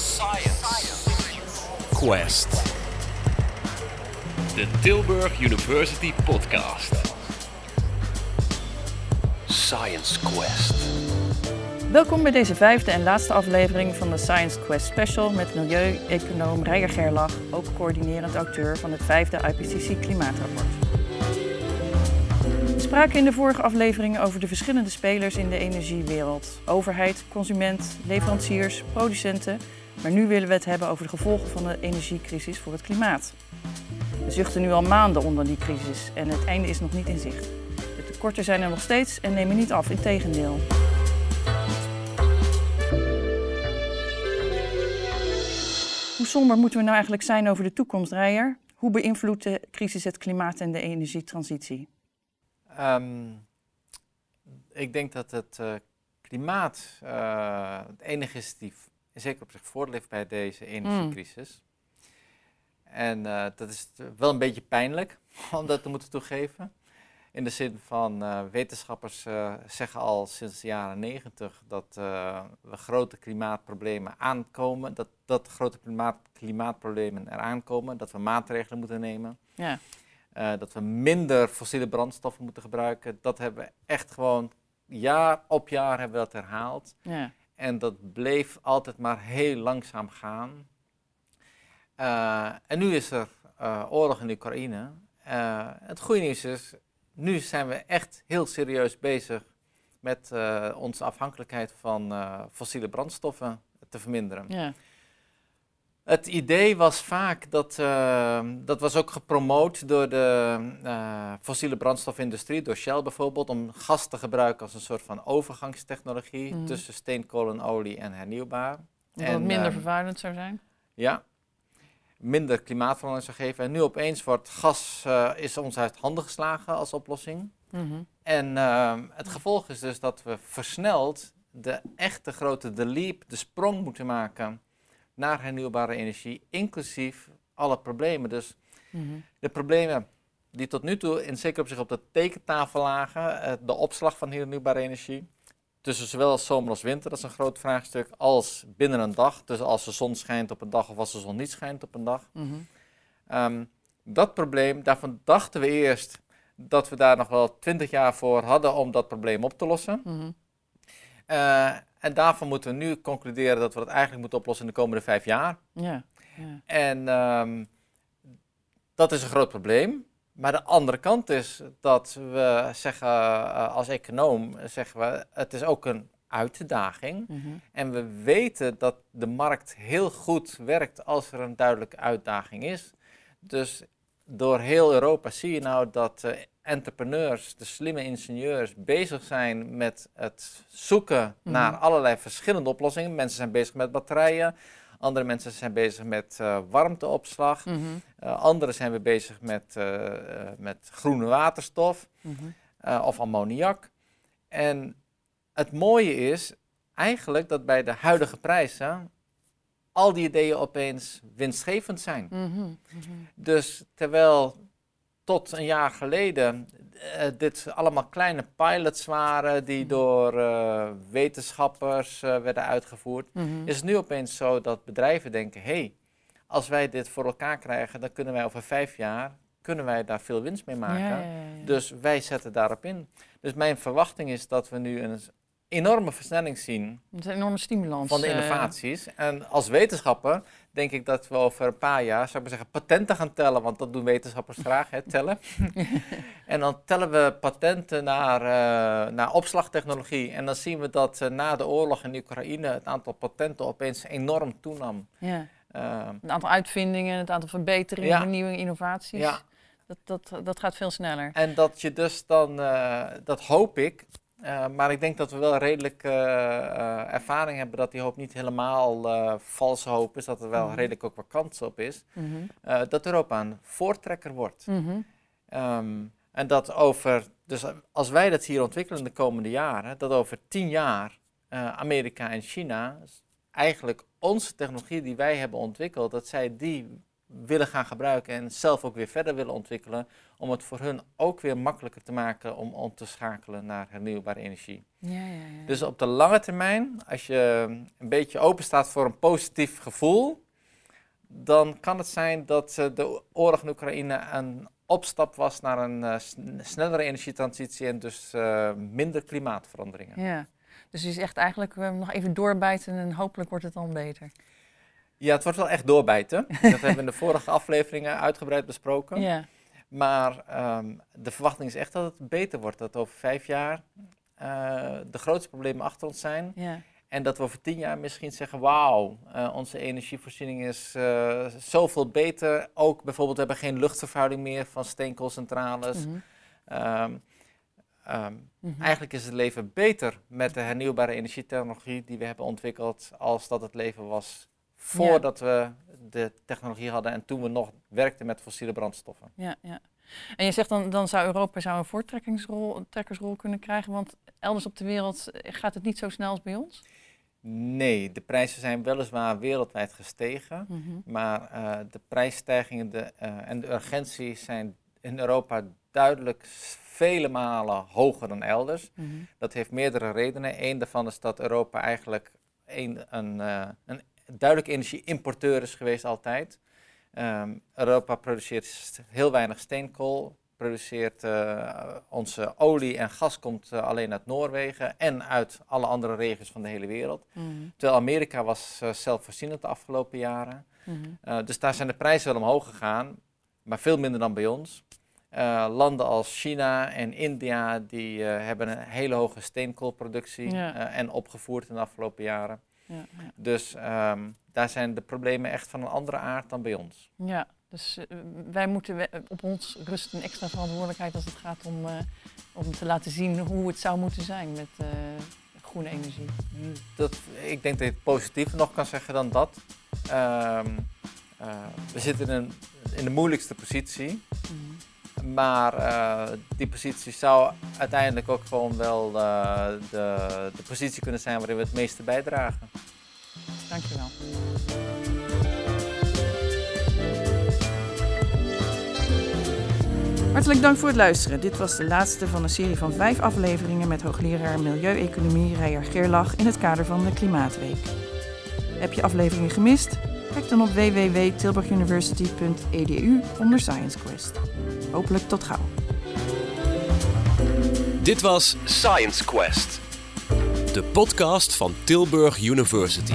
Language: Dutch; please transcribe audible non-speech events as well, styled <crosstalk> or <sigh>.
Science Quest. De Tilburg University Podcast. Science Quest. Welkom bij deze vijfde en laatste aflevering van de Science Quest Special met milieu-econoom Gerlach, ook coördinerend auteur van het vijfde IPCC Klimaatrapport. Spraken in de vorige afleveringen over de verschillende spelers in de energiewereld: overheid, consument, leveranciers, producenten. Maar nu willen we het hebben over de gevolgen van de energiecrisis voor het klimaat. We zuchten nu al maanden onder die crisis en het einde is nog niet in zicht. De tekorten zijn er nog steeds en nemen niet af, integendeel. Hoe somber moeten we nou eigenlijk zijn over de toekomst, Rijer? Hoe beïnvloedt de crisis het klimaat en de energietransitie? Ehm, ik denk dat het uh, klimaat uh, het enige is die zeker op zich voortleeft bij deze energiecrisis. En uh, dat is wel een beetje pijnlijk <laughs> om dat te moeten toegeven. In de zin van wetenschappers zeggen al sinds de jaren negentig dat we grote klimaatproblemen aankomen, dat, dat grote klimaat, klimaatproblemen eraan komen, dat we maatregelen moeten nemen. Ja. Dat we minder fossiele brandstoffen moeten gebruiken. Dat hebben we echt gewoon jaar op jaar hebben we dat herhaald. Ja. En dat bleef altijd maar heel langzaam gaan. en nu is er oorlog in Oekraïne. het goede nieuws is, nu zijn we echt heel serieus bezig met onze afhankelijkheid van fossiele brandstoffen te verminderen. Ja. Het idee was vaak dat, uh, dat was ook gepromoot door de fossiele brandstofindustrie, door Shell bijvoorbeeld, om gas te gebruiken als een soort van overgangstechnologie mm. tussen steenkolen, olie en hernieuwbaar. Omdat en, het minder vervuilend zou zijn? Ja, minder klimaatverandering zou geven. En nu opeens wordt gas uh, is ons uit handen geslagen als oplossing. Mm En uh, het gevolg is dus dat we versneld de echte grote, de leap, de sprong moeten maken naar hernieuwbare energie, inclusief alle problemen. Dus mm -hmm. de problemen die tot nu toe in zeker op zich op de tekentafel lagen, uh, de opslag van hernieuwbare energie, tussen zowel zomer als winter, dat is een groot vraagstuk, als binnen een dag. Dus als de zon schijnt op een dag of als de zon niet schijnt op een dag. Mm um, dat probleem, daarvan dachten we eerst dat we daar nog wel twintig jaar voor hadden om dat probleem op te lossen. Mm -hmm. uh, en daarvan moeten we nu concluderen dat we dat eigenlijk moeten oplossen in de komende vijf jaar. Ja, ja. En um, dat is een groot probleem. Maar de andere kant is dat we zeggen, uh, als econoom zeggen we, het is ook een uitdaging. Mm -hmm. En we weten dat de markt heel goed werkt als er een duidelijke uitdaging is. Dus door heel Europa zie je nou dat uh, entrepreneurs, de slimme ingenieurs, bezig zijn met het zoeken mm -hmm. naar allerlei verschillende oplossingen. Mensen zijn bezig met batterijen, andere mensen zijn bezig met uh, warmteopslag. Mm -hmm. uh, anderen zijn weer bezig met, uh, met groene waterstof mm -hmm. of ammoniak. En het mooie is eigenlijk dat bij de huidige prijzen al die ideeën opeens winstgevend zijn. Dus terwijl tot een jaar geleden uh, dit allemaal kleine pilots waren die mhm. door uh, wetenschappers uh, werden uitgevoerd, mm -hmm. is het nu opeens zo dat bedrijven denken: hé, hey, als wij dit voor elkaar krijgen, dan kunnen wij over vijf jaar kunnen wij daar veel winst mee maken. Ja, ja, ja. Dus wij zetten daarop in. Dus mijn verwachting is dat we nu een enorme versnelling zien. een enorme stimulans. Van de innovaties. En als wetenschapper denk ik dat we over een paar jaar, zou ik maar zeggen, patenten gaan tellen. Want dat doen wetenschappers <laughs> graag, hè, tellen. en dan tellen we patenten naar, uh, naar opslagtechnologie. En dan zien we dat uh, na de oorlog in Oekraïne het aantal patenten opeens enorm toenam. Ja. Uh, het aantal uitvindingen, het aantal verbeteringen, ja. vernieuwingen, innovaties. Ja. Dat, dat, dat gaat veel sneller. En dat je dus dan, dat hoop ik, uh, maar ik denk dat we wel redelijk uh, uh, ervaring hebben dat die hoop niet helemaal valse hoop is, dat er wel mm -hmm. redelijk ook wat kans op is. Mm -hmm. dat Europa een voortrekker wordt. Mm -hmm. um, en dat over, dus als wij dat hier ontwikkelen in de komende jaren, dat over tien jaar Amerika en China eigenlijk onze technologie die wij hebben ontwikkeld, dat zij die willen gaan gebruiken en zelf ook weer verder willen ontwikkelen, om het voor hun ook weer makkelijker te maken om om te schakelen naar hernieuwbare energie. Ja, ja, ja. Dus op de lange termijn, als je een beetje open staat voor een positief gevoel, dan kan het zijn dat eh, de oorlog in Oekraïne een opstap was naar een eh, sn- snellere energietransitie en dus eh, minder klimaatveranderingen. ja. Dus je is echt eigenlijk nog even doorbijten en hopelijk wordt het dan beter. Ja, het wordt wel echt doorbijten. Dat hebben we in de vorige afleveringen uitgebreid besproken. Ja, Maar ehm, de verwachting is echt dat het beter wordt. Dat over vijf jaar eh, de grootste problemen achter ons zijn. ja, En dat we over tien jaar misschien zeggen, wauw, eh, onze energievoorziening is eh, zoveel beter. Ook bijvoorbeeld, we hebben geen luchtvervuiling meer van steenkoolcentrales. Mhm. Ehm, ehm, Mhm. Eigenlijk is het leven beter met de hernieuwbare energietechnologie die we hebben ontwikkeld, als dat het leven was voordat we de technologie hadden en toen we nog werkten met fossiele brandstoffen. ja, ja. En je zegt dan, dan zou Europa zou een voortrekkingsrol trekkersrol kunnen krijgen, want elders op de wereld eh, gaat het niet zo snel als bij ons? Nee, de prijzen zijn weliswaar wereldwijd gestegen, Mhm. maar eh, de prijsstijgingen de, eh, en de urgentie zijn in Europa duidelijk vele malen hoger dan elders. Mhm. Dat heeft meerdere redenen. Eén daarvan is dat Europa eigenlijk een, een, een duidelijk energieimporteur is geweest altijd. Ehm, Europa produceert heel weinig steenkool, produceert eh, onze olie en gas komt eh, alleen uit Noorwegen en uit alle andere regio's van de hele wereld. Mhm. Terwijl Amerika was eh, zelfvoorzienend de afgelopen jaren. Mhm. Dus daar zijn de prijzen wel omhoog gegaan, maar veel minder dan bij ons. Landen als China en India die, hebben een hele hoge steenkoolproductie Ja. en opgevoerd in de afgelopen jaren. Ja, ja. Dus ehm, daar zijn de problemen echt van een andere aard dan bij ons. Ja, dus eh, wij moeten we- op ons rust een extra verantwoordelijkheid als het gaat om, eh, om te laten zien hoe het zou moeten zijn met eh, groene energie. Dat, ik denk dat je het positiever nog kan zeggen dan dat. Ehm, eh, we zitten in, een, in de moeilijkste positie. Mhm. Maar eh, die positie zou uiteindelijk ook gewoon wel eh, de, de positie kunnen zijn waarin we het meeste bijdragen. Dankjewel. Hartelijk dank voor het luisteren. Dit was de laatste van een serie van vijf afleveringen met hoogleraar Milieueconomie Rijer Geerlach in het kader van de Klimaatweek. Heb je afleveringen gemist? Kijk dan op www.tilburguniversity.edu onder Science Quest. Hopelijk tot gauw. Dit was Science Quest, de podcast van Tilburg University.